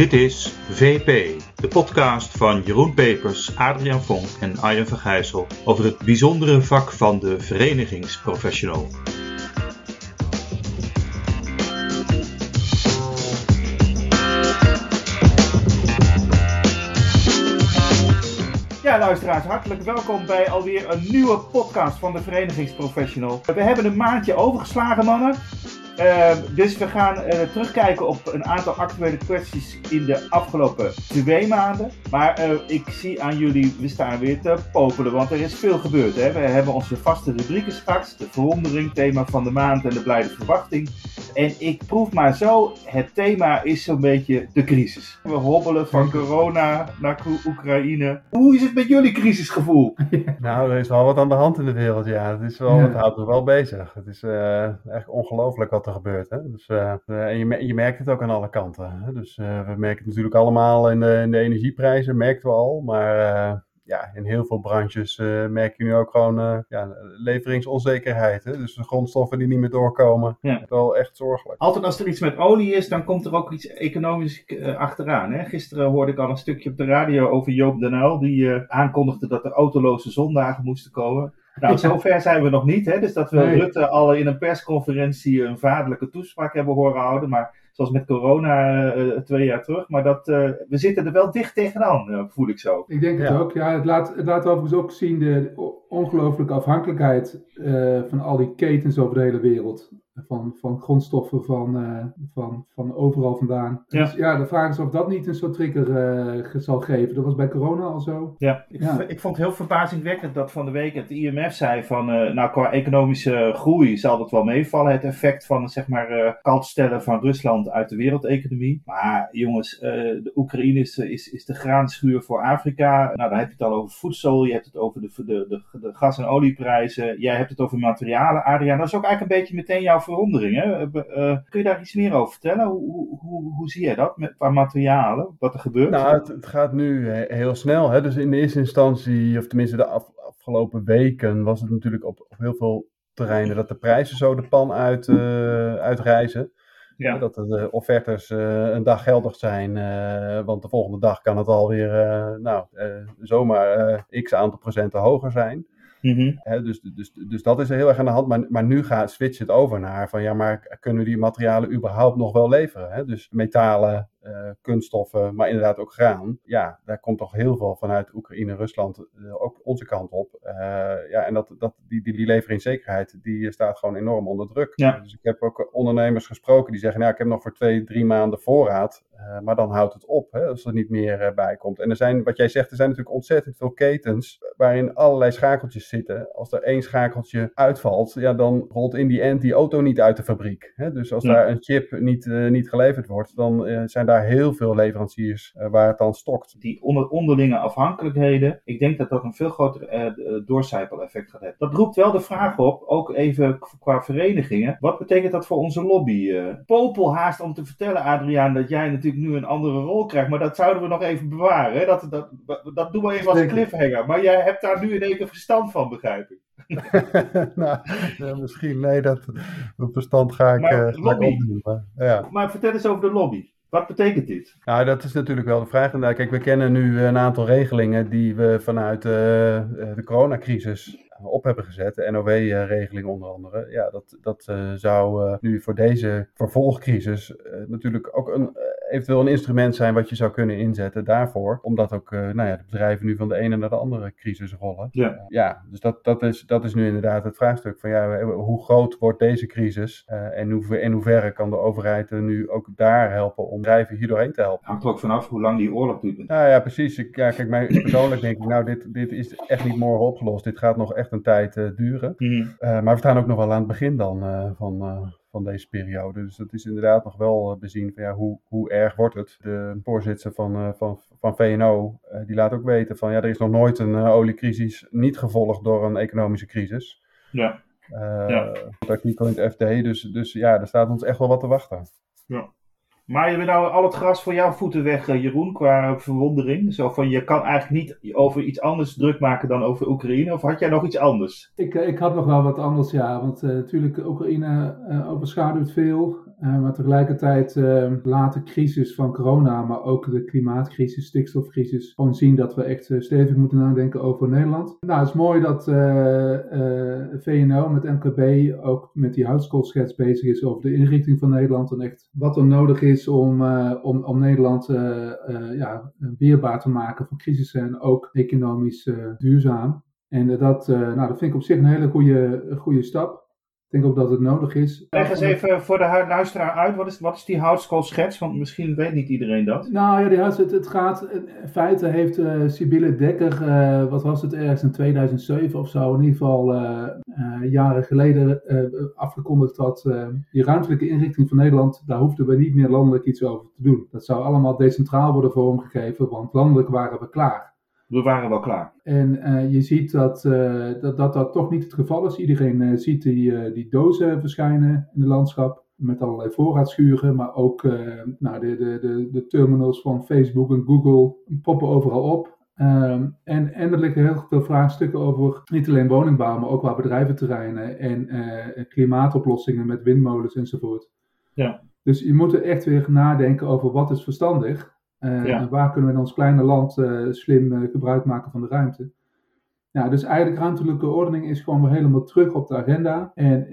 Dit is VP, de podcast van Jeroen Pepers, Adriaan Vonk en Arjen van Gijssel over het bijzondere vak van de verenigingsprofessional. Ja, luisteraars, hartelijk welkom bij alweer een nieuwe podcast van de Verenigingsprofessional. We hebben een maandje overgeslagen, mannen. Uh, dus we gaan uh, terugkijken op een aantal actuele kwesties in de afgelopen twee maanden. Maar uh, ik zie aan jullie, we staan weer te popelen, want er is veel gebeurd. Hè? We hebben onze vaste rubrieken straks, de verwondering, thema van de maand en de blijde verwachting. En ik proef maar zo, het thema is zo'n beetje de crisis. We hobbelen van corona naar Oekraïne. Hoe is het met jullie crisisgevoel? nou, er is wel wat aan de hand in de wereld, ja. Het, is wel, ja. het houdt ons wel bezig. Het is echt ongelooflijk wat er gebeurt. Hè? Dus, uh, en je, je, merkt het ook aan alle kanten. Hè? Dus uh, we merken het natuurlijk allemaal in de, in de energieprijzen, merkten we al. Maar ja, in heel veel branches merk je nu ook gewoon ja, leveringsonzekerheid. Hè? Dus de grondstoffen die niet meer doorkomen. Ja. Wel echt zorgelijk. Altijd als er iets met olie is, dan komt er ook iets economisch achteraan. Hè? Gisteren hoorde ik al een stukje op de radio over Joop den Uyl. Die aankondigde dat er autoloze zondagen moesten komen. Nou, zover zijn we nog niet. Hè? Dus dat we nee. Rutte al in een persconferentie een vaderlijke toespraak hebben horen houden. Maar zoals met corona uh, twee jaar terug. Maar dat, uh, we zitten er wel dicht tegenaan, uh, voel ik zo. Ik denk het ja. ook. Ja, het, laat, het laat overigens ook zien de ongelooflijke afhankelijkheid van al die ketens over de hele wereld. Van, van grondstoffen van, uh, van, van overal vandaan. Ja. Dus ja, de vraag is of dat niet een soort trigger uh, zal geven. Dat was bij corona al zo. Ja, ik, ja. ik vond het heel verbazingwekkend dat van de week het IMF zei van... Uh, nou, qua economische groei zal dat wel meevallen. Het effect van, zeg maar, kaltstellen van Rusland uit de wereldeconomie. Maar jongens, de Oekraïne is, is, is de graanschuur voor Afrika. Nou, dan heb je het al over voedsel. Je hebt het over de, de, de, de gas- en olieprijzen. Jij hebt het over materialen, Adriaan. Dat is ook eigenlijk een beetje meteen jouw verwondering. Hè? Uh, kun je daar iets meer over vertellen? Hoe, hoe, hoe zie je dat met, qua materialen? Wat er gebeurt? Nou, het, het gaat nu heel snel. Hè? Dus in de eerste instantie, of tenminste de af, afgelopen weken, was het natuurlijk op, op, heel veel terreinen dat de prijzen zo de pan uit, uitreizen. Ja. Dat de offertes uh, een dag geldig zijn, uh, want de volgende dag kan het alweer uh, nou, zomaar x aantal procenten hoger zijn. Mm -hmm. He, dus, dus, dus dat is heel erg aan de hand. Maar, maar nu gaat switch het over naar van ja, maar kunnen die materialen überhaupt nog wel leveren? Hè? Dus metalen, uh, kunststoffen, maar inderdaad ook graan. Ja, daar komt toch heel veel vanuit Oekraïne, Rusland, uh, ook onze kant op. Uh, ja, en dat, dat, die, die, die leveringszekerheid, die staat gewoon enorm onder druk. Ja. Dus ik heb ook ondernemers gesproken die zeggen, nou, ik heb nog voor twee, drie maanden voorraad. maar dan houdt het op, hè, als er niet meer bij komt. En er zijn, wat jij zegt, er zijn natuurlijk ontzettend veel ketens waarin allerlei schakeltjes zitten. Als er één schakeltje uitvalt, ja, dan rolt in die end die auto niet uit de fabriek. Hè? Dus als ja. daar een chip niet, niet geleverd wordt, dan zijn daar heel veel leveranciers uh, waar het dan stokt. Die onder, onderlinge afhankelijkheden, ik denk dat dat een veel groter uh, doorcijpeleffect gaat hebben. Dat roept wel de vraag op, ook even qua verenigingen, wat betekent dat voor onze lobby? Uh, Popel haast om te vertellen, Adriaan, dat jij natuurlijk nu een andere rol krijgt, maar dat zouden we nog even bewaren. Hè? Dat, dat, dat doen we even als cliffhanger. Maar jij hebt daar nu in één keer verstand van, begrijp ik. nou, ja, misschien. Nee, dat, dat verstand ga ik, maar, uh, opdoen. Maar, ja. maar vertel eens over de lobby. Wat betekent dit? Nou, dat is natuurlijk wel de vraag. Nou, kijk, we kennen nu een aantal regelingen die we vanuit uh, de coronacrisis op hebben gezet. De NOW-regeling onder andere. Ja, dat, dat zou nu voor deze vervolgcrisis natuurlijk ook een eventueel een instrument zijn wat je zou kunnen inzetten daarvoor. Omdat ook uh, nou ja, de bedrijven nu van de ene naar de andere crisis rollen. Ja, uh, ja dus dat, dat, is, dat is nu inderdaad het vraagstuk van ja, hoe groot wordt deze crisis uh, en hoe, in hoeverre kan de overheid er nu ook daar helpen om bedrijven hier doorheen te helpen. Hangt er ook vanaf hoe lang die oorlog duurt. Nou ja, precies. Ik, ja, kijk, mij persoonlijk denk ik, nou dit, dit is echt niet morgen opgelost. Dit gaat nog echt een tijd duren. Mm. maar we staan ook nog wel aan het begin dan van van deze periode. Dus dat is inderdaad nog wel bezien van ja, hoe, hoe erg wordt het. De voorzitter van, uh, van, van VNO, uh, die laat ook weten van ja, er is nog nooit een uh, oliecrisis niet gevolgd door een economische crisis. Ja. ja. Artikel in het FD, dus, dus ja, er staat ons echt wel wat te wachten. Ja. Maar je bent nou al het gras voor jouw voeten weg, Jeroen, qua verwondering. Zo van, je kan eigenlijk niet over iets anders druk maken dan over Oekraïne. Of had jij nog iets anders? Ik, ik had nog wel wat anders, ja. Want uh, natuurlijk, Oekraïne uh, overschaduwt veel. Uh, maar tegelijkertijd uh, laat de crisis van corona, maar ook de klimaatcrisis, stikstofcrisis, gewoon zien dat we echt uh, stevig moeten nadenken over Nederland. Nou, het is mooi dat VNO met MKB ook met die houtskoolschets bezig is over de inrichting van Nederland en echt wat er nodig is om, om, om Nederland ja, weerbaar te maken voor crisissen en ook economisch duurzaam. En dat, nou, dat vind ik op zich een hele goede, goede stap. Ik denk ook dat het nodig is. Leg eens even voor de luisteraar uit, wat is, wat is die houtskoolschets? Want misschien weet niet iedereen dat. Nou ja, die, het, het gaat, in feite heeft uh, Sibylle Dekker, uh, wat was het ergens in 2007 of zo, in ieder geval uh, jaren geleden afgekondigd dat die ruimtelijke inrichting van Nederland, daar hoefden we niet meer landelijk iets over te doen. Dat zou allemaal decentraal worden vormgegeven, want landelijk waren we klaar we waren wel klaar. En uh, je ziet dat, uh, dat, dat dat toch niet het geval is. Iedereen uh, ziet die, die dozen verschijnen in het landschap. Met allerlei voorraadschuren, maar ook nou, de, de, de, de terminals van Facebook en Google poppen overal op. Um, en, en er liggen heel veel vraagstukken over niet alleen woningbouw, maar ook qua bedrijventerreinen en klimaatoplossingen met windmolens enzovoort. Ja. Dus je moet er echt weer nadenken over wat is verstandig. Uh, waar kunnen we in ons kleine land uh, slim uh, gebruik maken van de ruimte? Ja, dus eigenlijk ruimtelijke ordening is gewoon weer helemaal terug op de agenda. En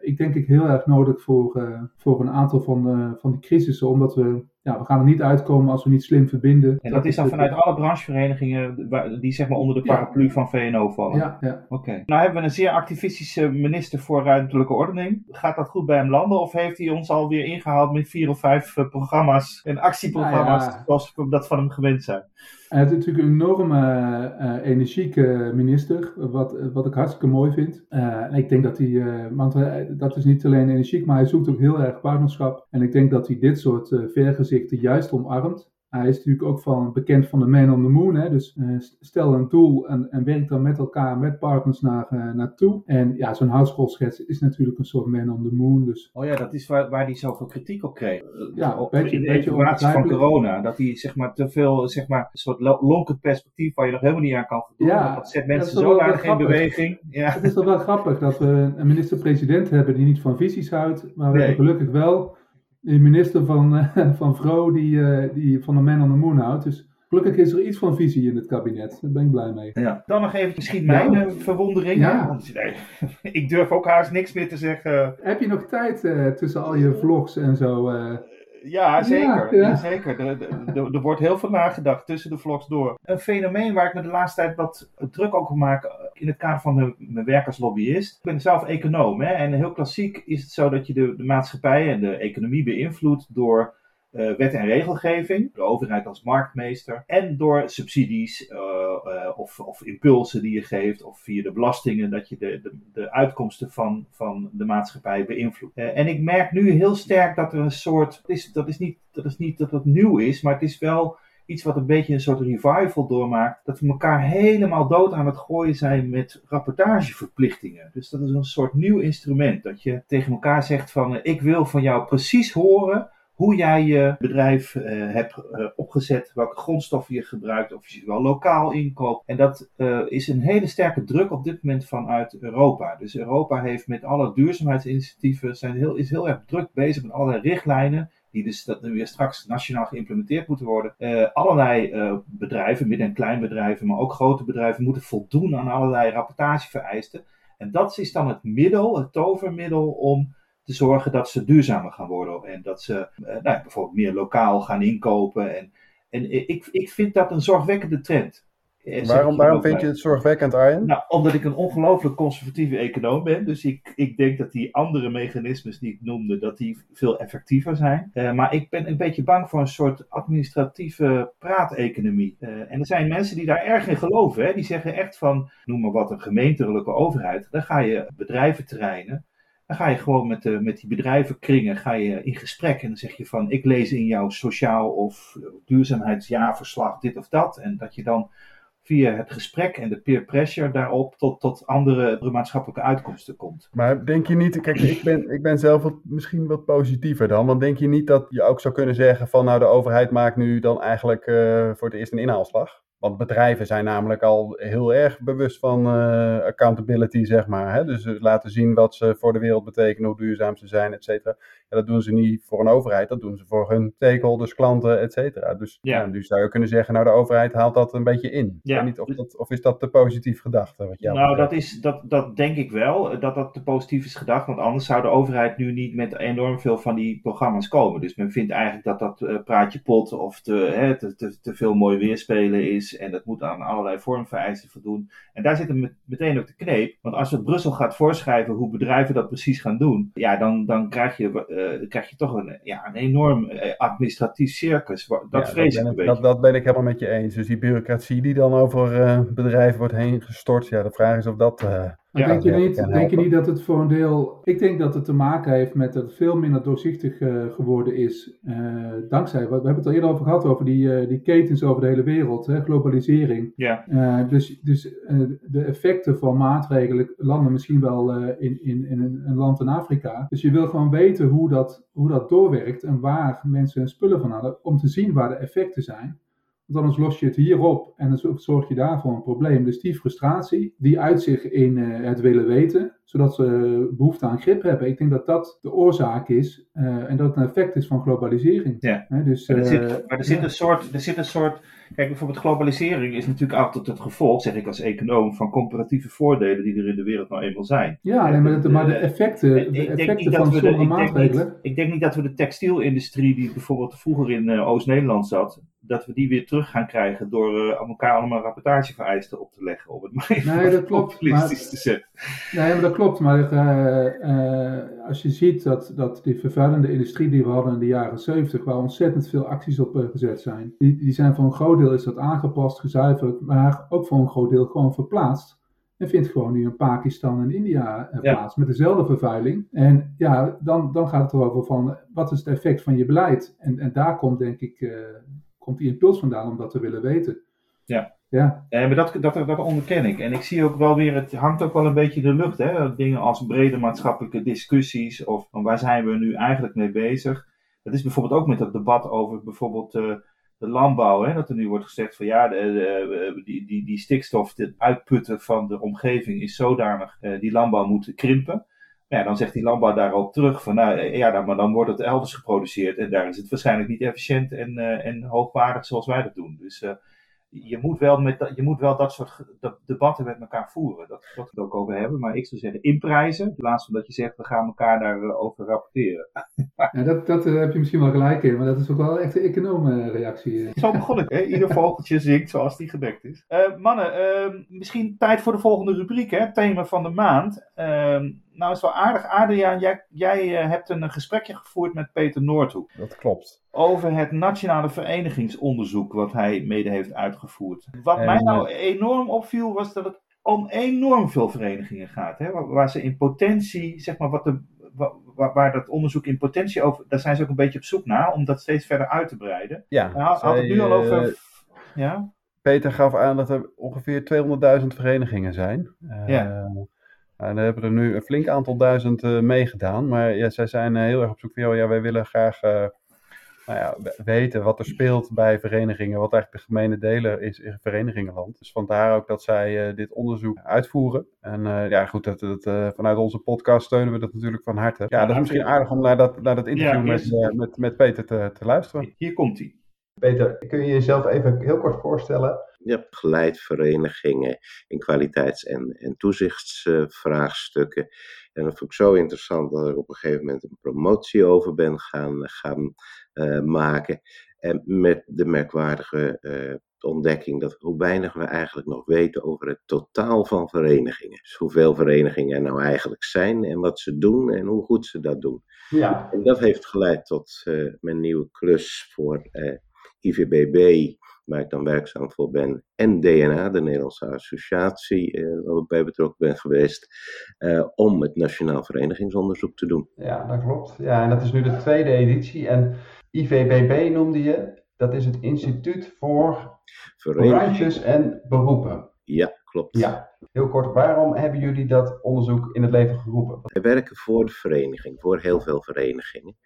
ik denk ik heel erg nodig voor, voor een aantal van, van die crisissen, omdat we ja, we gaan er niet uitkomen als we niet slim verbinden. En dat, is dan vanuit alle brancheverenigingen die zeg maar onder de paraplu van VNO vallen? Ja, ja. Oké. Nou hebben we een zeer activistische minister voor ruimtelijke ordening. Gaat dat goed bij hem landen of heeft hij ons alweer ingehaald met vier of vijf eh, programma's en actieprogramma's nou zoals we dat van hem gewend zijn? Hij is natuurlijk een enorme uh, energieke minister, wat, wat ik hartstikke mooi vind. Uh, ik denk dat hij, want dat is niet alleen energiek, maar hij zoekt ook heel erg partnerschap. En ik denk dat hij dit soort vergezichten juist omarmt. Hij is natuurlijk ook van, bekend van de Man on the Moon. Hè? Dus uh, stel een doel en, en werk dan met elkaar, met partners naar, uh, naartoe. En ja, zo'n houtskoolschets is natuurlijk een soort Man on the Moon. Dus... Oh ja, dat is waar, waar hij zoveel kritiek op kreeg. Ja, op, beetje, in de evaluatie van corona. Dat hij zeg maar te veel, zeg maar, een soort lonkend perspectief waar je nog helemaal niet aan kan voldoen. Ja, dat zet mensen zo zodanig in beweging. Ja. Het is toch wel grappig dat we een minister-president hebben die niet van visies houdt. Maar we hebben gelukkig wel de minister van, uh, van Vrouw die, uh, die van de Man on the Moon houdt. Dus gelukkig is er iets van visie in het kabinet. Daar ben ik blij mee. Ja. Dan nog even misschien mijn ja. verwondering. Ja. Want, nee, ik durf ook haast niks meer te zeggen. Heb je nog tijd uh, tussen al je vlogs en zo? Ja, zeker. Ja, zeker. Er, er, er, wordt heel veel nagedacht tussen de vlogs door. Een fenomeen waar ik me de laatste tijd wat druk over maak in het kader van mijn, werk als lobbyist. Ik ben zelf econoom hè, en heel klassiek is het zo dat je de, de maatschappij en de economie beïnvloedt door uh, wet en regelgeving, de overheid als marktmeester, en door subsidies uh, uh, of, of, impulsen die je geeft, of via de belastingen, dat je de, de, de uitkomsten van, van de maatschappij beïnvloedt. en ik merk nu heel sterk dat er een soort, is, dat is, niet, dat is niet dat het nieuw is, maar het is wel iets wat een beetje een soort revival doormaakt, dat we elkaar helemaal dood aan het gooien zijn met rapportageverplichtingen. Dus dat is een soort nieuw instrument, dat je tegen elkaar zegt van ik wil van jou precies horen hoe jij je bedrijf uh, hebt uh, opgezet, welke grondstoffen je gebruikt, of je ze wel lokaal inkoopt. En dat is een hele sterke druk op dit moment vanuit Europa. Dus Europa heeft met alle duurzaamheidsinitiatieven, zijn heel, is heel erg druk bezig met allerlei richtlijnen die dus dat weer straks nationaal geïmplementeerd moeten worden. Uh, allerlei uh, bedrijven, midden- en kleinbedrijven, maar ook grote bedrijven, moeten voldoen aan allerlei rapportagevereisten. En dat is dan het middel, het tovermiddel om te zorgen dat ze duurzamer gaan worden. En dat ze uh, nou, bijvoorbeeld meer lokaal gaan inkopen. En, en ik, ik vind dat een zorgwekkende trend. Eh, waarom, waarom vind je het zorgwekkend, Arjen? Nou, omdat ik een ongelooflijk conservatieve econoom ben. Dus ik, ik denk dat die andere mechanismes die ik noemde, dat die veel effectiever zijn. Uh, maar ik ben een beetje bang voor een soort administratieve praateconomie. Uh, en er zijn mensen die daar erg in geloven. Hè? Die zeggen echt van, noem maar wat, een gemeentelijke overheid. Dan ga je bedrijventerreinen dan ga je gewoon met, de, met die bedrijvenkringen ga je in gesprek en dan zeg je van ik lees in jouw sociaal of duurzaamheidsjaarverslag dit of dat. En dat je dan via het gesprek en de peer pressure daarop tot, tot andere maatschappelijke uitkomsten komt. Maar denk je niet, kijk, ik ben, ik ben zelf misschien wat positiever dan, want denk je niet dat je ook zou kunnen zeggen van nou de overheid maakt nu dan eigenlijk uh, voor het eerst een inhaalslag? Want bedrijven zijn namelijk al heel erg bewust van uh, accountability, zeg maar. Hè? Dus laten zien wat ze voor de wereld betekenen, hoe duurzaam ze zijn, et cetera. Dat doen ze niet voor een overheid, dat doen ze voor hun stakeholders, klanten, et cetera. Dus Ja. zou je kunnen zeggen, nou de overheid haalt dat een beetje in. Ja. niet of, dat, of is dat te positief gedachte? Wat jou nou, betreft? dat, is, dat, dat denk ik wel, eh, dat dat te positief is gedacht. Want anders zou de overheid nu niet met enorm veel van die programma's komen. Dus men vindt eigenlijk dat dat eh, praatje pot of te, hè, te, te, te veel mooi weerspelen is. En dat moet aan allerlei vormvereisten voldoen. En daar zit hem met- meteen ook de kneep. Want als het Brussel gaat voorschrijven hoe bedrijven dat precies gaan doen. Ja, dan, dan krijg, je, eh, dan krijg je toch een, ja, een enorm eh, administratief circus. Dat Ja, vrees ik ben een ik- beetje. Dat, dat ben ik helemaal met je eens. Dus die bureaucratie die dan over eh, bedrijven wordt heen gestort, ja, de vraag is of dat... Maar Ja, denk, je niet, denk je niet dat het voor een deel. Ik denk dat het te maken heeft met dat het veel minder doorzichtig eh, geworden is. eh, dankzij. We hebben het al eerder over gehad, over die, eh, die ketens over de hele wereld, hè, globalisering. Ja, dus dus de effecten van maatregelen landen misschien wel in, in, in een, een land in Afrika. Dus je wil gewoon weten hoe dat, hoe dat doorwerkt en waar mensen hun spullen van hadden, om te zien waar de effecten zijn. Want anders los je het hier op en dan zo- zorg je daarvoor een probleem. Dus die frustratie, die uit zich in eh, het willen weten, zodat ze behoefte aan grip hebben. Ik denk dat dat de oorzaak is eh, en dat het een effect is van globalisering. Ja. Dus, Maar er, eh, zit, maar er zit een soort, er zit een soort, kijk bijvoorbeeld globalisering is natuurlijk altijd het gevolg, zeg ik als econoom, van comparatieve voordelen die er in de wereld nou eenmaal zijn. ja, nee, maar, de, maar de effecten, de effecten van de, sommige ik denk maatregelen. niet, ik denk niet dat we de textielindustrie die bijvoorbeeld vroeger in eh, Oost-Nederland zat, dat we die weer terug gaan krijgen door eh, aan elkaar allemaal rapportagevereisten op te leggen. Om het maar even Nee, dat klopt, maar- te zetten. Nee, maar dat klopt. Maar eh, als je ziet dat, dat die vervuilende industrie die we hadden in de jaren 70, waar ontzettend veel acties op gezet zijn, die, die zijn een groot deel is dat aangepast, gezuiverd, maar ook voor een groot deel gewoon verplaatst. En vindt gewoon nu in Pakistan en India Ja. plaats met dezelfde vervuiling. En ja, dan, dan gaat het erover van wat is het effect van je beleid? En, en daar komt denk ik, eh, komt die impuls vandaan om dat te willen weten. Ja. Ja, Nee, maar dat, dat, dat onderken ik. En ik zie ook wel weer, het hangt ook wel een beetje in de lucht. Hè? Dingen als brede maatschappelijke discussies of waar zijn we nu eigenlijk mee bezig. Dat is bijvoorbeeld ook met het debat over bijvoorbeeld eh, de landbouw. Hè? Dat er nu wordt gezegd van ja, de, de- die, die, die stikstof, het uitputten van de omgeving is zodanig, eh, die landbouw moet krimpen. Ja, dan zegt die landbouw daarop terug van nou eh, ja, maar dan wordt het elders geproduceerd en daar is het waarschijnlijk niet efficiënt en, eh, en hoogwaardig zoals wij dat doen. Dus eh, je moet wel, met, dat- je moet wel dat soort debatten met elkaar voeren. Dat, dat we het ook over hebben. Maar ik zou zeggen, inprijzen. In plaats van dat je zegt, we gaan elkaar daarover over rapporteren. ja dat, dat eh, heb je misschien wel gelijk in, maar dat is ook wel echt een economenreactie. Zo begon ik, hè? Ieder vogeltje zingt zoals die gedekt is. Eh, mannen, eh, misschien tijd voor de volgende rubriek, hè? Thema van de maand. Eh, nou is wel aardig. Adriaan, jij, jij eh, hebt een gesprekje gevoerd met Peter Noordhoek. Dat klopt. over het nationale verenigingsonderzoek wat hij mede heeft uitgevoerd. Wat En, mij nou eh, enorm opviel was dat het om enorm veel verenigingen gaat. Hè? Waar, waar ze in potentie, zeg maar, wat de, wa- waar, waar dat onderzoek in potentie over, daar zijn ze ook een beetje op zoek naar, om dat steeds verder uit te breiden. Ja, Hij had, had het nu al eh, over. Ja? Peter gaf aan dat er ongeveer 200.000 verenigingen zijn. Eh, Ja. En daar hebben er nu een flink aantal duizend eh, meegedaan. Maar ja, zij zijn eh, heel erg op zoek van, joh, ja, wij willen graag eh, nou ja, we- weten wat er speelt bij verenigingen. Wat eigenlijk de gemene deler is in verenigingenland. Dus vandaar ook dat zij dit onderzoek uitvoeren. En ja, goed, dat, dat, vanuit onze podcast steunen we dat natuurlijk van harte. Ja, dat is misschien aardig om naar dat, naar dat interview Ja, met, met, met Peter te, te luisteren. Hier komt hij. Peter, kun je jezelf even heel kort voorstellen? Je hebt geleidverenigingen in kwaliteits- en, en toezichtsvraagstukken. en dat vond ik zo interessant dat ik op een gegeven moment een promotie over ben gaan, gaan eh, maken. En met de merkwaardige eh, ontdekking dat hoe weinig we eigenlijk nog weten over het totaal van verenigingen. Dus hoeveel verenigingen er nou eigenlijk zijn en wat ze doen en hoe goed ze dat doen. Ja, En dat heeft geleid tot eh, mijn nieuwe klus voor IVBB, waar ik dan werkzaam voor ben, en DNA, de Nederlandse Associatie, eh, waar ik bij betrokken ben geweest, eh, om het Nationaal Verenigingsonderzoek te doen. Ja, dat klopt. Ja, en dat is nu de tweede editie. En IVBB noemde je, dat is het Instituut voor Branches en Beroepen. ja, klopt. Ja, heel kort, waarom hebben jullie dat onderzoek in het leven geroepen? Wij werken voor de vereniging, voor heel veel verenigingen.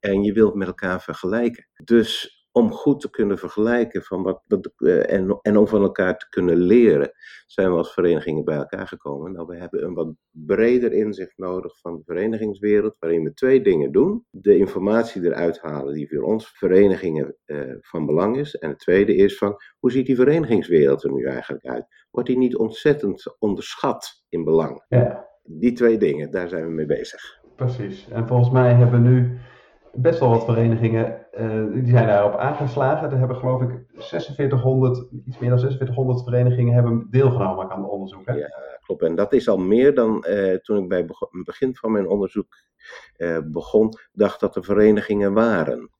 En je wilt met elkaar vergelijken. Dus om goed te kunnen vergelijken van wat, wat uh, en, en om van elkaar te kunnen leren, zijn we als verenigingen bij elkaar gekomen. Nou, we hebben een wat breder inzicht nodig van de verenigingswereld, waarin we twee dingen doen. De informatie eruit halen die voor ons verenigingen uh, van belang is. En het tweede is van, hoe ziet die verenigingswereld er nu eigenlijk uit? Wordt die niet ontzettend onderschat in belang? Ja. Die twee dingen, daar zijn we mee bezig. Precies. En volgens mij hebben nu best wel wat verenigingen, uh, die zijn daarop aangeslagen. Er hebben geloof ik 4600, iets meer dan 4600 verenigingen hebben deelgenomen aan het onderzoek. Hè? Ja, klopt. En dat is al meer dan uh, toen ik bij het begin van mijn onderzoek uh, begon, dacht dat er verenigingen waren.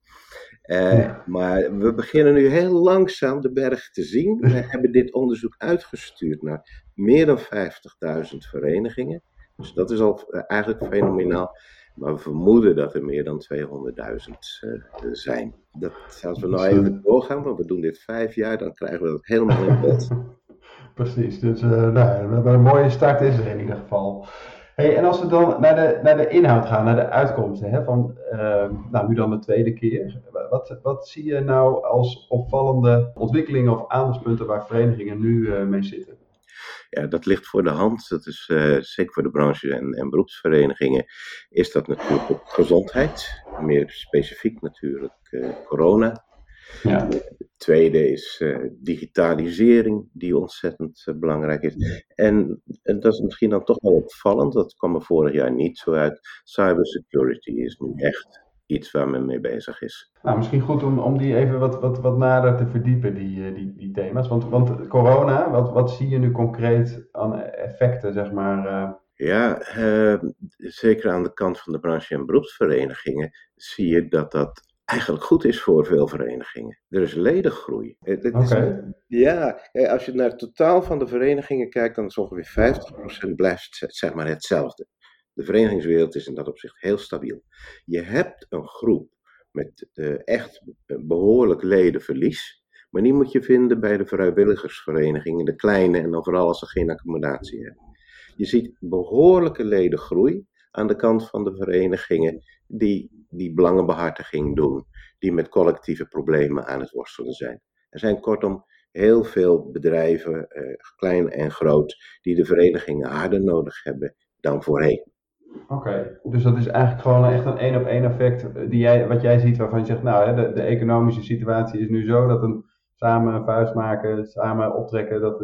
Ja. Maar we beginnen nu heel langzaam de berg te zien. We hebben dit onderzoek uitgestuurd naar meer dan 50.000 verenigingen. Dus dat is al eigenlijk fenomenaal. Maar we vermoeden dat er meer dan 200.000 uh, zijn. Dat, als we nou even doorgaan, want we doen dit vijf jaar, dan krijgen we dat helemaal in beeld. Precies, dus uh, nou, we hebben een mooie start is er in ieder geval. Hey, en als we dan naar de, naar de inhoud gaan, naar de uitkomsten, hè, van, uh, nou nu dan de tweede keer. Wat, wat zie je nou als opvallende ontwikkelingen of aandachtspunten waar verenigingen nu mee zitten? Ja, dat ligt voor de hand. Dat is uh, zeker voor de branche en, en beroepsverenigingen. Is dat natuurlijk op gezondheid. Meer specifiek natuurlijk uh, corona. Ja. Het tweede is uh, digitalisering, die ontzettend belangrijk is. En, en, dat is misschien dan toch wel opvallend. Dat kwam er vorig jaar niet zo uit. Cybersecurity is nu echt iets waar men mee bezig is. Nou, misschien goed om, om die even wat, wat, wat nader te verdiepen, die, die, die thema's. Want, want corona, wat, wat zie je nu concreet aan effecten, zeg maar? Uh... Ja, uh, zeker aan de kant van de branche- en beroepsverenigingen zie je dat dat eigenlijk goed is voor veel verenigingen. Er is ledengroei. Oké. Okay. Ja, als je naar het totaal van de verenigingen kijkt, dan is ongeveer 50% blijft zeg maar hetzelfde. De verenigingswereld is in dat opzicht heel stabiel. Je hebt een groep met uh, echt behoorlijk ledenverlies. Maar die moet je vinden bij de vrijwilligersverenigingen, de kleine en dan vooral als ze geen accommodatie hebben. Je ziet behoorlijke ledengroei aan de kant van de verenigingen die die belangenbehartiging doen, die met collectieve problemen aan het worstelen zijn. Er zijn kortom heel veel bedrijven, uh, klein en groot, die de verenigingen harder nodig hebben dan voorheen. Oké, okay. dus dat is eigenlijk gewoon echt een één op één effect die jij, wat jij ziet waarvan je zegt, nou de, de economische situatie is nu zo dat een samen vuist maken, samen optrekken dat,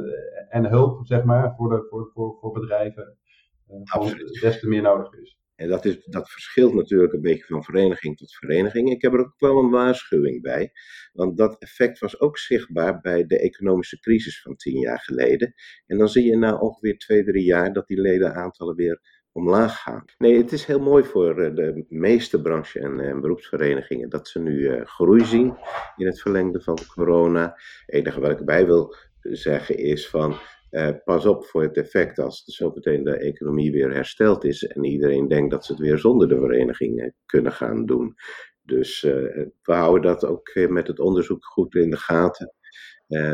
en hulp zeg maar voor, de, voor, voor, voor bedrijven uh, des te meer nodig is. En dat, is, dat verschilt natuurlijk een beetje van vereniging tot vereniging. Ik heb er ook wel een waarschuwing bij. Want dat effect was ook zichtbaar bij de economische crisis van tien jaar geleden. En dan zie je na ongeveer twee, drie jaar dat die ledenaantallen weer omlaag gaan. Nee, het is heel mooi voor de meeste branche- en, en beroepsverenigingen dat ze nu uh, groei zien in het verlengde van corona. Het enige wat ik erbij wil zeggen is van pas op voor het effect als zo meteen de economie weer hersteld is en iedereen denkt dat ze het weer zonder de verenigingen kunnen gaan doen. Dus we houden dat ook met het onderzoek goed in de gaten.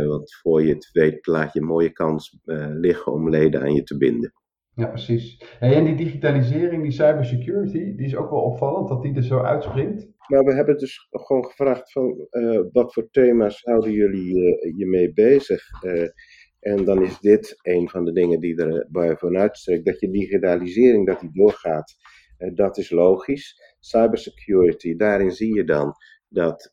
Want voor je het weet laat je een mooie kans liggen om leden aan je te binden. Ja, precies. En die digitalisering, die cybersecurity, die is ook wel opvallend dat die er zo uitspringt. Nou, we hebben dus gewoon gevraagd van uh, wat voor thema's houden jullie uh, je mee bezig? Uh, en dan is dit een van de dingen die er bovenuit uitstrekt. Dat je digitalisering, dat die doorgaat, dat is logisch. Cybersecurity, daarin zie je dan dat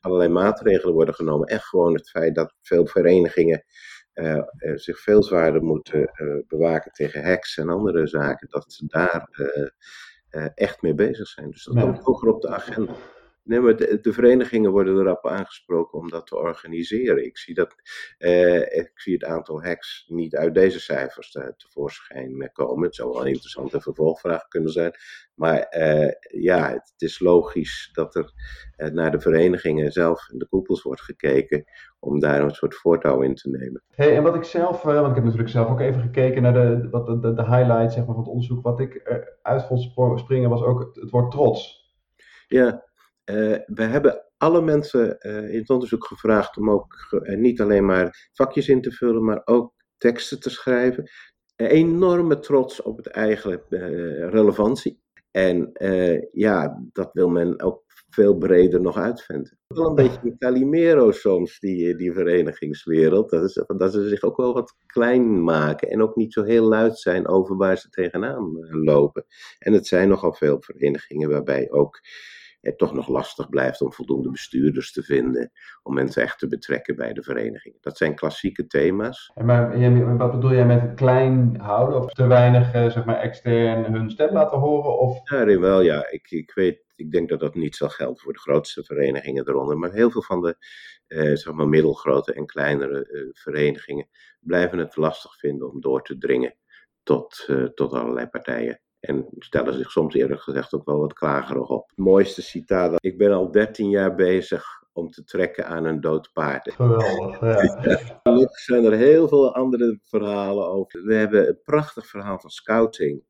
allerlei maatregelen worden genomen. En gewoon het feit dat veel verenigingen uh, zich veel zwaarder moeten uh, bewaken tegen hacks en andere zaken, dat ze daar echt mee bezig zijn. Dus dat ja. komt hoger op de agenda. Nee, maar de, de, verenigingen worden erop aangesproken om dat te organiseren. Ik zie, dat, ik zie het aantal hacks niet uit deze cijfers te, tevoorschijn komen. Het zou wel een interessante vervolgvraag kunnen zijn. Maar ja, het, het, is logisch dat er naar de verenigingen zelf in de koepels wordt gekeken om daar een soort voortouw in te nemen. Hey, en wat ik zelf, want ik heb natuurlijk zelf ook even gekeken naar de, wat, de, de, highlights zeg maar, van het onderzoek. Wat ik uit vond springen was ook het, het woord trots. Ja, uh, we hebben alle mensen uh, in het onderzoek gevraagd om ook uh, niet alleen maar vakjes in te vullen, maar ook teksten te schrijven. Enorme trots op het eigen relevantie. En ja, dat wil men ook veel breder nog uitvinden. Wel een beetje een Calimero soms, die, die verenigingswereld. Dat, is, dat ze zich ook wel wat klein maken en ook niet zo heel luid zijn over waar ze tegenaan lopen. En het zijn nogal veel verenigingen waarbij ook het toch nog lastig blijft om voldoende bestuurders te vinden, om mensen echt te betrekken bij de vereniging. Dat zijn klassieke thema's. Maar wat bedoel jij met het klein houden of te weinig eh, zeg maar, extern hun stem laten horen? Of? Ja, wel ja. Ik, ik weet ik denk dat dat niet zal gelden voor de grootste verenigingen eronder. Maar heel veel van de eh, zeg maar middelgrote en kleinere eh, verenigingen blijven het lastig vinden om door te dringen tot, uh, tot allerlei partijen. En stellen zich soms eerlijk gezegd ook wel wat klagerig op. Het mooiste citaat: Ik ben al 13 jaar bezig om te trekken aan een dood paard. Geweldig, ja. Gelukkig zijn er heel veel andere verhalen over. We hebben een prachtig verhaal van scouting.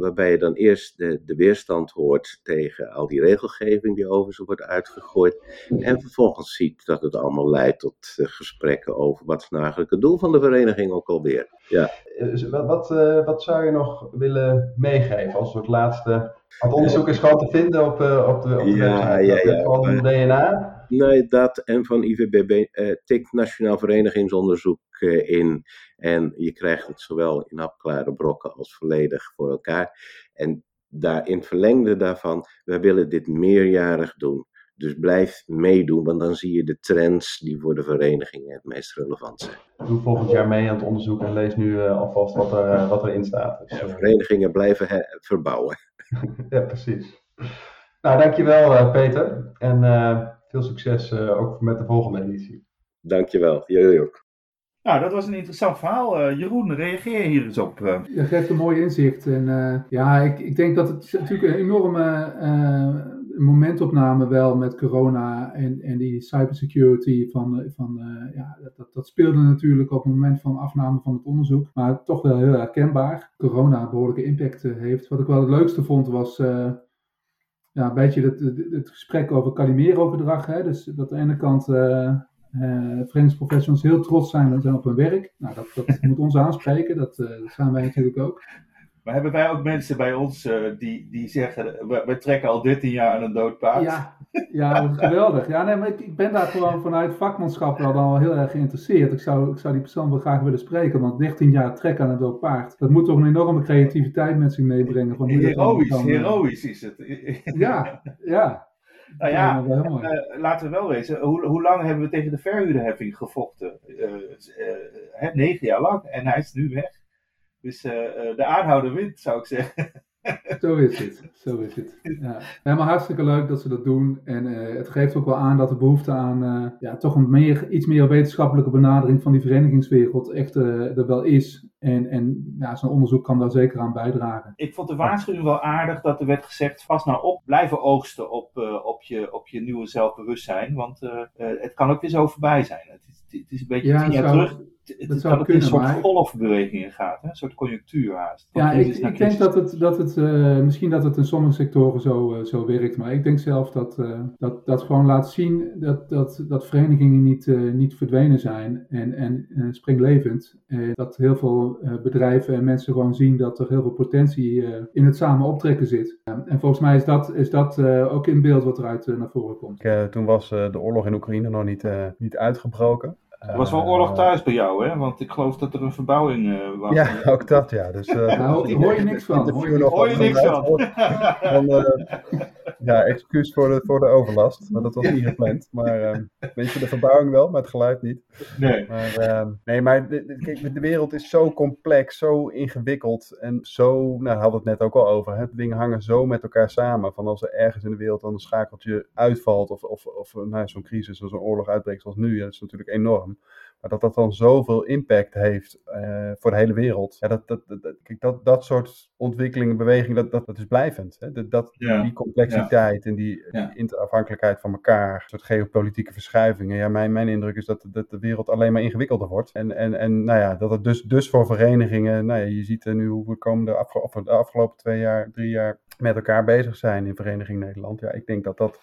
Waarbij je dan eerst de, de, weerstand hoort tegen al die regelgeving die over ze wordt uitgegooid. En vervolgens ziet dat het allemaal leidt tot uh, gesprekken over wat is nou eigenlijk het doel van de vereniging ook alweer. Ja. Dus wat, wat, uh, wat, zou je nog willen meegeven als soort laatste? Het onderzoek is gewoon te vinden op, op de, op de ja, ja, ja, van DNA. Nee, dat en van IVBB tikt Nationaal Verenigingsonderzoek uh, in. En je krijgt het zowel in hapklare brokken als volledig voor elkaar. En daar in verlengde daarvan, wij willen dit meerjarig doen. Dus blijf meedoen, want dan zie je de trends die voor de verenigingen het meest relevant zijn. Doe volgend jaar mee aan het onderzoek en lees nu uh, alvast wat, er, uh, wat erin staat. Dus, ja, verenigingen blijven verbouwen. ja, precies. Nou, dankjewel uh, Peter. En veel succes ook met de volgende editie. Dankjewel, jullie ook. Nou, dat was een interessant verhaal. Uh, Jeroen, reageer hier eens op. Uh. Je geeft een mooi inzicht. En uh, ja, ik, ik denk dat het natuurlijk een enorme momentopname wel met corona en, en die cybersecurity van, van ja, dat, dat speelde natuurlijk op het moment van afname van het onderzoek, maar toch wel heel herkenbaar. Corona behoorlijke impact heeft. Wat ik wel het leukste vond was ja, een beetje het, het, gesprek over Calimero-gedrag. Dus dat aan de ene kant verenigingsprofessionals heel trots zijn, zijn op hun werk. Nou, dat, dat moet ons aanspreken, dat, uh, dat zijn wij natuurlijk ook. Maar hebben wij ook mensen bij ons uh, die, die zeggen, we, we, trekken al 13 jaar aan een dood paard? Ja, ja geweldig. Ja, nee, maar ik, ik, ben daar gewoon vanuit vakmanschap wel dan wel heel erg geïnteresseerd. Ik zou, ik zou die persoon wel graag willen spreken, want 13 jaar trekken aan een dood paard, dat moet toch een enorme creativiteit met zich meebrengen. Van heroïs, heroïs is het. ja, ja. Nou ja, uh, laten we wel weten, hoe, hoe lang hebben we tegen de verhuurderheffing gevochten? Uh, negen jaar lang en hij is nu weg. Dus de aanhouder wint, zou ik zeggen. Zo is het, zo is het. Ja. ja maar hartstikke leuk dat ze dat doen. En het geeft ook wel aan dat de behoefte aan ja, toch een meer, iets meer wetenschappelijke benadering van die verenigingswereld echt er wel is. En, en ja, zo'n onderzoek kan daar zeker aan bijdragen. Ik vond de waarschuwing wel aardig dat er werd gezegd: vast nou op, blijven oogsten op, op, je, op je nieuwe zelfbewustzijn. Want het kan ook weer zo voorbij zijn. Het is, het is een beetje ja, tien jaar terug het, dat zou kunnen, een soort maar... golfbewegingen gaat, hè? een soort conjunctuur haast. Ja, ik, ik denk dat het, dat het uh, misschien dat het in sommige sectoren zo, uh, zo werkt, maar ik denk zelf dat uh, dat, dat gewoon laat zien dat, dat, dat verenigingen niet, niet verdwenen zijn en, en springlevend. dat heel veel bedrijven en mensen gewoon zien dat er heel veel potentie in het samen optrekken zit. en volgens mij is dat, is dat ook in beeld wat eruit naar voren komt. toen was de oorlog in Oekraïne nog niet, niet uitgebroken. Er was wel oorlog thuis bij jou, hè? Want ik geloof dat er een verbouwing uh, was. Ja, ook dat, ja. Dus, uh, nou, hoor je niks van. Hoor je, hoor je niks van. van uh, ja, excuus voor de, voor de overlast. Maar dat was niet gepland. Maar weet je, de verbouwing wel, maar het geluid niet. Nee. Maar, nee, maar de, kijk, de wereld is zo complex, zo ingewikkeld. En zo, nou, daar hadden we het net ook al over. Hè? Dingen hangen zo met elkaar samen. Van als er ergens in de wereld dan een schakeltje uitvalt. Of, of, of nou, zo'n crisis, zo'n oorlog uitbreekt zoals nu. Ja, dat is natuurlijk enorm. Maar dat dat dan zoveel impact heeft uh, voor de hele wereld. Ja, dat, dat, dat, kijk, dat, dat soort ontwikkelingen, bewegingen, dat, dat, dat is blijvend. Hè? Dat, dat ja. Die complexiteit ja. en die, ja. die, interafhankelijkheid van elkaar, soort geopolitieke verschuivingen. Ja, mijn, mijn indruk is dat, dat de wereld alleen maar ingewikkelder wordt. En, en, en nou ja, dat het dus, dus voor verenigingen, nou ja, je ziet nu hoe we komende afge de afgelopen twee jaar, drie jaar met elkaar bezig zijn in Vereniging Nederland. Ja, ik denk dat dat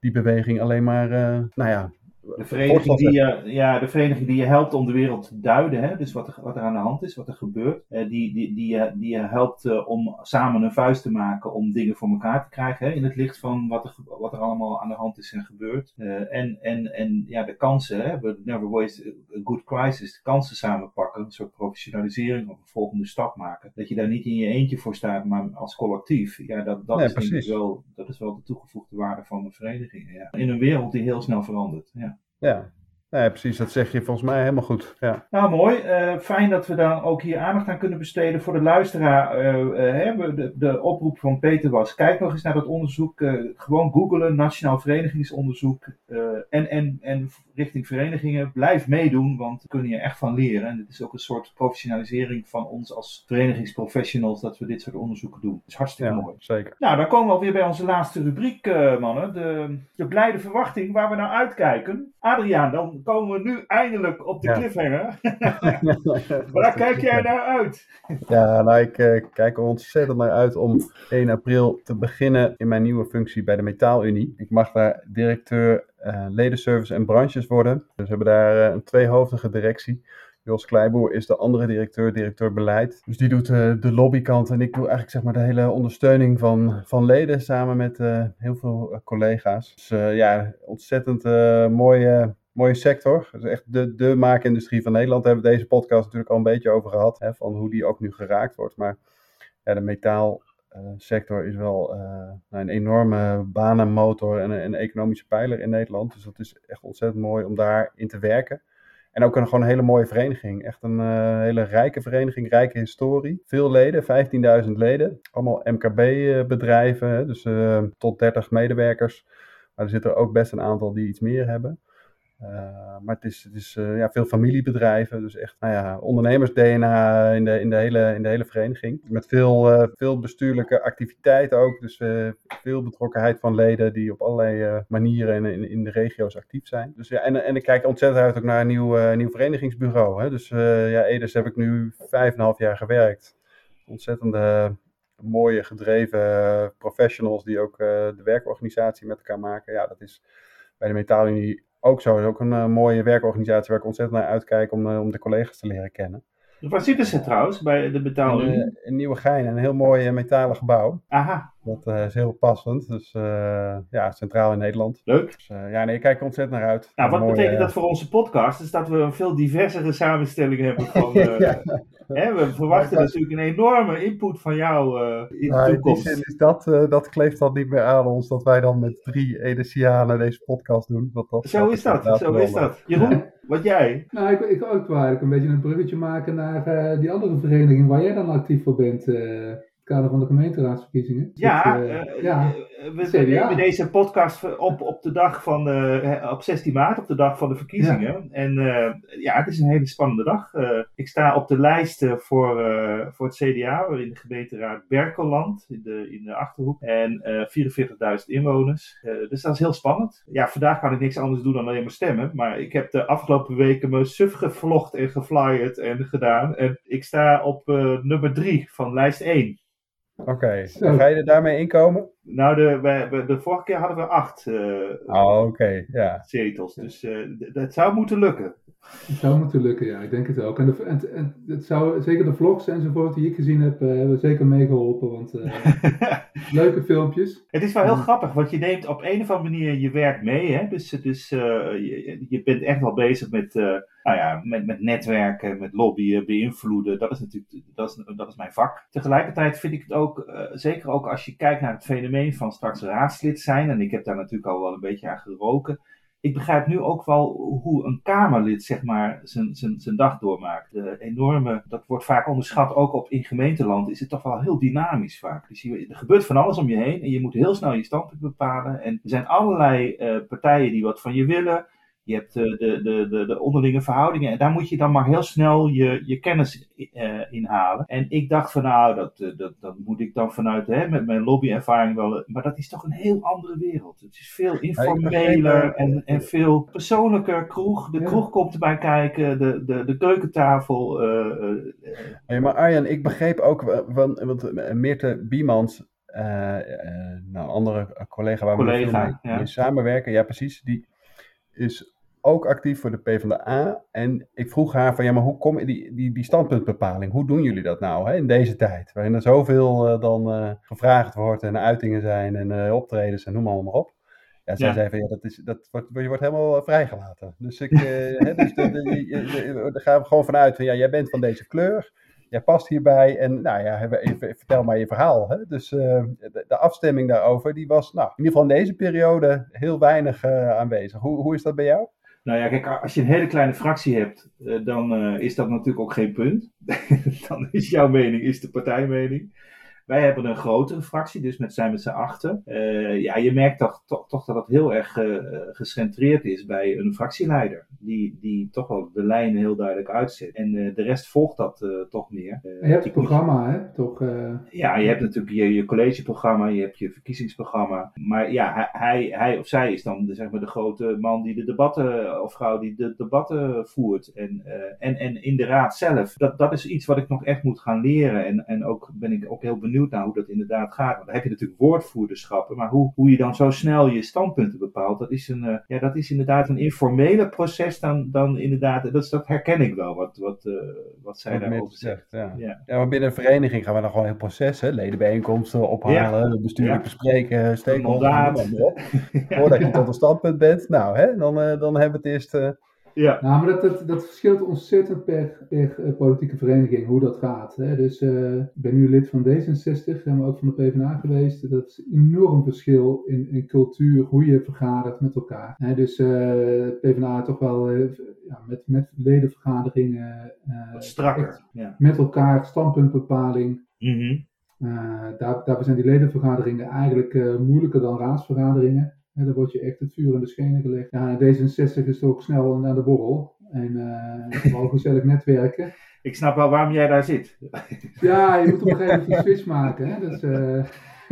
die beweging alleen maar, uh, nou ja, de vereniging, die je, ja, de vereniging die je helpt om de wereld te duiden, hè? dus wat er, wat er aan de hand is, wat er gebeurt. Die, die, die, uh, die je helpt uh, om samen een vuist te maken om dingen voor elkaar te krijgen. Hè? In het licht van wat er, wat er allemaal aan de hand is en gebeurt. en, en, en ja, de kansen, hè? We never waste a good crisis, de kansen samenpakken, een soort professionalisering of een volgende stap maken. Dat je daar niet in je eentje voor staat, maar als collectief. Ja, dat, dat, Nee, is, wel, dat is wel de toegevoegde waarde van de verenigingen. Ja. In een wereld die heel snel verandert. Ja. Ja. Nee, precies. Dat zeg je volgens mij helemaal goed. Ja. Nou, mooi. Eh, fijn dat we dan ook hier aandacht aan kunnen besteden. Voor de luisteraar, we- de, de oproep van Peter was: kijk nog eens naar dat onderzoek. gewoon googelen, Nationaal Verenigingsonderzoek. en, en, en richting verenigingen. Blijf meedoen, want we kunnen hier echt van leren. En het is ook een soort professionalisering van ons als verenigingsprofessionals dat we dit soort onderzoeken doen. Dat is hartstikke ja, mooi. zeker. Nou, dan komen we alweer bij onze laatste rubriek, mannen. De, de blijde verwachting waar we naar uitkijken. Adriaan, dan komen we nu eindelijk op de Ja. cliffhanger. Waar kijk jij naar uit? Ja, nou, ik eh, kijk er ontzettend naar uit om 1 april te beginnen in mijn nieuwe functie bij de Metaalunie. Ik mag daar directeur eh, ledenservice en branches worden. Dus we hebben daar eh, een tweehoofdige directie. Jos Kleiboer is de andere directeur, directeur beleid. Dus die doet de lobbykant en ik doe eigenlijk zeg maar de hele ondersteuning van, van leden samen met heel veel collega's. Dus ja, ontzettend mooie, mooie sector. Dat is echt de, de maakindustrie van Nederland. Daar hebben we deze podcast natuurlijk al een beetje over gehad. Hè, van hoe die ook nu geraakt wordt. Maar de metaalsector is wel eh, nou, een enorme banenmotor en een, een economische pijler in Nederland. Dus dat is echt ontzettend mooi om daarin te werken. En ook een, gewoon een hele mooie vereniging. Echt een eh, hele rijke vereniging, rijke historie. Veel leden, 15.000 leden. Allemaal MKB-bedrijven, dus eh, tot 30 medewerkers. Maar er zitten er ook best een aantal die iets meer hebben. Eh, maar het is, eh, ja, veel familiebedrijven, dus echt nou ja, ondernemers-DNA in de, in, de hele, in de hele vereniging. Met veel, eh, veel bestuurlijke activiteiten ook, dus veel betrokkenheid van leden die op allerlei manieren in, in, de regio's actief zijn. Dus, ja, en, en ik kijk ontzettend uit ook naar een nieuw, nieuw verenigingsbureau. Hè? Dus ja, Eders heb ik nu vijf en een half jaar gewerkt. Ontzettende mooie, gedreven professionals die ook de werkorganisatie met elkaar maken. Ja, dat is bij de Metaalunie ook zo. Is ook een eh, mooie werkorganisatie waar ik ontzettend naar uitkijk om, eh, om de collega's te leren kennen. Waar zitten ze trouwens bij de In, betaalunie? eh, in Nieuwegein, een heel mooi metalen gebouw. Aha, Dat eh, is heel passend. Dus eh, ja, centraal in Nederland. leuk. Dus eh, ja, nee, ik kijk er ontzettend naar uit. Nou, wat mooie, betekent dat voor onze podcast? Is dat we een veel diversere samenstelling hebben van... eh, Ja. hè, we verwachten natuurlijk een enorme input van jou eh, in Nou, de in die toekomst. zin is dat, eh, dat kleeft dan niet meer aan ons dat wij dan met drie Edesianen deze podcast doen. Want dat, Zo is dat, zo is dat. Jeroen, wat jij? Nou, ik, ik ook wel eigenlijk een beetje een bruggetje maken naar eh, die andere vereniging waar jij dan actief voor bent. Eh, kader van de gemeenteraadsverkiezingen. Ja, eh, eh, ja. Eh, we, nemen deze podcast op, op de dag van de, hè, op 16 maart, op de dag van de verkiezingen. En eh, ja, het is een hele spannende dag. Eh, ik sta op de lijst eh, voor, eh, voor het CDA, in de gemeenteraad Berkelland, in de, in de Achterhoek. En eh 44.000 inwoners. Eh, dus dat is heel spannend. Ja, vandaag kan ik niks anders doen dan alleen maar stemmen. Maar ik heb de afgelopen weken me suf gevlogd en geflyerd en gedaan. En ik sta op eh, nummer 3 van lijst 1. Oké, ga je er daarmee inkomen? Nou, de, wij- wij- de vorige keer hadden we acht Oh, oké, ja. zetels. Dus eh, d- dat zou moeten lukken. Het zou moeten lukken, ja, ik denk het ook. En, de, en, en het zou, zeker de vlogs enzovoort die ik gezien heb, eh, hebben zeker meegeholpen. Want eh, leuke filmpjes. Het is wel heel grappig, want je neemt op een of andere manier je werk mee. Hè? Dus, dus eh, je, je bent echt wel bezig met, eh, nou ja, met, met netwerken, met lobbyen, beïnvloeden. Dat is natuurlijk dat is, dat is mijn vak. Tegelijkertijd vind ik het ook, eh, zeker ook als je kijkt naar het fenomeen van straks raadslid zijn. En ik heb daar natuurlijk al wel een beetje aan geroken. Ik begrijp nu ook wel hoe een Kamerlid zeg maar zijn, zijn, zijn dag doormaakt. De enorme, dat wordt vaak onderschat, ook op in gemeenteland is het toch wel heel dynamisch vaak. Dus je, er gebeurt van alles om je heen en je moet heel snel je standpunt bepalen. En er zijn allerlei eh, partijen die wat van je willen. Je hebt de, de, de, de, de onderlinge verhoudingen en daar moet je dan maar heel snel je, je kennis eh, inhalen. En ik dacht van nou, dat, eh, dat, dat moet ik dan vanuit hè, met mijn lobbyervaring wel. Maar dat is toch een heel andere wereld. Het is veel informeler eh, en, en veel persoonlijker. Kroeg, de kroeg komt erbij kijken, de, de, de keukentafel. eh, eh, eh, Hey, maar Arjan, ik begreep ook, eh, van, want eh, Meerte Biemans, eh, eh, nou, andere collega waar we Collega, veel mee, ja. mee samenwerken, ja precies, die is ook actief voor de PvdA. En ik vroeg haar van, ja, maar hoe kom je die, die, die standpuntbepaling, hoe doen jullie dat nou hè, in deze tijd? Waarin er zoveel uh, dan uh, gevraagd wordt en uitingen zijn en uh, optredens en noem maar, maar op. Ja, zij ja. zei van, ja, dat is, dat wordt, je wordt helemaal vrijgelaten. Dus ik, hè, dus gaan we gewoon vanuit van, ja, jij bent van deze kleur jij past hierbij en nou ja, vertel maar je verhaal. Hè? Dus de, afstemming daarover, die was nou, in ieder geval in deze periode heel weinig aanwezig. Hoe, hoe is dat bij jou? Nou ja, kijk, als je een hele kleine fractie hebt, uh, dan is dat natuurlijk ook geen punt. dan is jouw mening, is de partijmening. Wij hebben een grotere fractie, dus met zijn met z'n achten. Uh, ja, je merkt toch, toch, toch dat het heel erg uh, gecentreerd is bij een fractieleider. Die, die toch wel de lijnen heel duidelijk uitzet. En uh, de rest volgt dat toch meer. je hebt het programma, hè? Toch, Ja, je hebt natuurlijk je, je collegeprogramma, je hebt je verkiezingsprogramma. Maar ja, hij, hij, hij of zij is dan de, zeg maar, de grote man die de debatten, of vrouw die de debatten voert. En, en, en in de raad zelf. Dat, dat is iets wat ik nog echt moet gaan leren. En, en ook ben ik ook heel benieuwd benieuwd naar hoe dat inderdaad gaat. Want dan heb je natuurlijk woordvoerderschappen, maar hoe, hoe je dan zo snel je standpunten bepaalt, dat is, een, uh, ja, dat is inderdaad een informele proces dan, dan inderdaad, dat, dat herken ik wel, wat, wat, uh, wat zij daarover zegt. Ja. Ja. ja, maar binnen een vereniging gaan we dan gewoon een heel proces, hè? ledenbijeenkomsten ophalen, ja. bestuurlijk bespreken, stakeholders, voordat je tot een standpunt bent. Nou, hè, dan, dan hebben we het eerst... Ja. Nou, maar dat, dat, dat verschilt ontzettend per, per uh, politieke vereniging, hoe dat gaat. Hè? Dus uh, ik ben nu lid van D66, en ook van de PvdA geweest. Dat is een enorm verschil in, in cultuur, hoe je vergadert met elkaar. Hè? Dus uh, PvdA toch wel ja, met, met ledenvergaderingen. strakker. Ja. Met elkaar, standpuntbepaling. Mm -hmm. daar, daarbij zijn die ledenvergaderingen eigenlijk moeilijker dan raadsvergaderingen. En dan word je echt het vuur in de schenen gelegd. Ja, D66 is ook snel naar de borrel. En uh, gewoon gezellig netwerken. Ik snap wel waarom jij daar zit. Ja, je moet op een gegeven moment een switch maken. Hè? Dus, uh...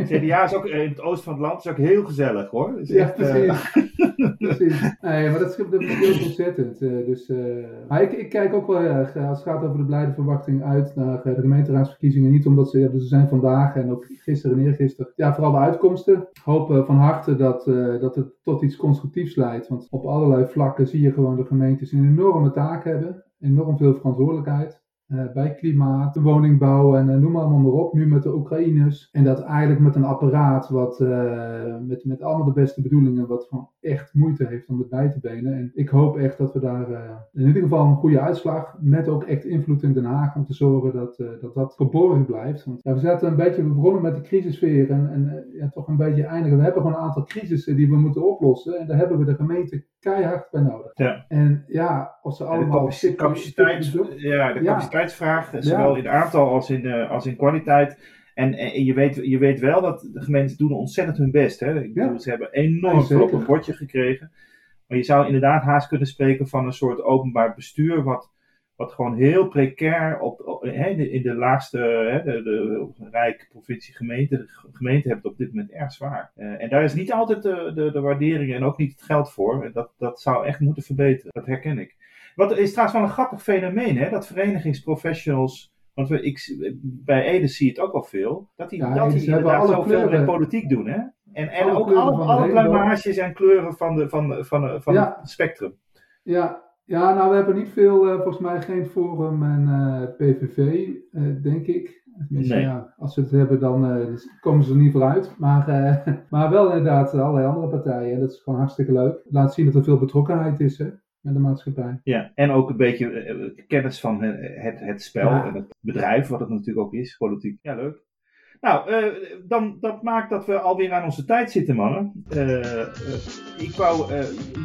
CDA is ook in het oosten van het land is ook heel gezellig hoor. Is ja, echt, precies. Uh... precies. Nee, maar dat, dat verschilt ontzettend. Uh, dus, uh... maar ik, ik, kijk ook wel erg, als het gaat over de blijde verwachting, uit naar de gemeenteraadsverkiezingen. Niet omdat ze, ja, dus ze zijn vandaag en ook gisteren en eergisteren. Ja, vooral de uitkomsten. Hopen van harte dat, dat het tot iets constructiefs leidt. Want op allerlei vlakken zie je gewoon de gemeentes een enorme taak hebben. Enorm veel verantwoordelijkheid. Uh, bij klimaat, woningbouw en uh, noem allemaal maar op. Nu met de Oekraïners. En dat eigenlijk met een apparaat wat uh, met, met allemaal de beste bedoelingen, wat gewoon echt moeite heeft om het bij te benen. En ik hoop echt dat we daar in ieder geval een goede uitslag, met ook echt invloed in Den Haag, om te zorgen dat dat, dat verborgen blijft. Want we zaten een beetje, we begonnen met de crisissfeer en, en ja, toch een beetje eindigen. We hebben gewoon een aantal crisissen die we moeten oplossen. En daar hebben we de gemeente keihard bij nodig. Ja. En ja, als ze allemaal... De capaciteit, ja, de capaciteitsvraag, zowel in aantal als in, uh, als in kwaliteit. En, en, je, weet, je weet wel dat de gemeenten doen ontzettend hun best. Hè? Ik bedoel, Ze hebben enorm veel op een bordje gekregen. Maar je zou inderdaad haast kunnen spreken van een soort openbaar bestuur... wat, wat gewoon heel precair op, op hè, in de laagste, hè, de, de, Rijk, provincie, gemeente, gemeente hebben het op dit moment erg zwaar. Uh, en daar is niet altijd de, de, de waardering en ook niet het geld voor. Dat, dat zou echt moeten verbeteren. Dat herken ik. Wat is trouwens wel een grappig fenomeen, hè? dat verenigingsprofessionals. Want we, ik, bij Ede zie je het ook wel veel. Dat die, ja, dat die inderdaad zoveel in politiek doen. Hè? En, en alle ook alle, alle pluimages en kleuren van, de, van, van, van, van ja. het spectrum. Ja, ja, nou we hebben niet veel, uh, volgens mij geen Forum en uh, PVV, uh, denk ik. Tenminste, nee. ja, als ze het hebben, dan komen ze er niet vooruit. Maar, maar wel inderdaad allerlei andere partijen. En dat is gewoon hartstikke leuk. Laat zien dat er veel betrokkenheid is. Hè? met de maatschappij. Ja, en ook een beetje kennis van het, het spel ja. en het bedrijf, wat het natuurlijk ook is, politiek. Ja, leuk. Nou, uh, dan, dat maakt dat we alweer aan onze tijd zitten, mannen. Uh, uh, ik wou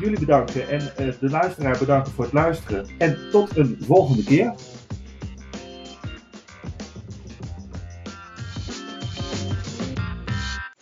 jullie bedanken en de luisteraar bedanken voor het luisteren. En tot een volgende keer.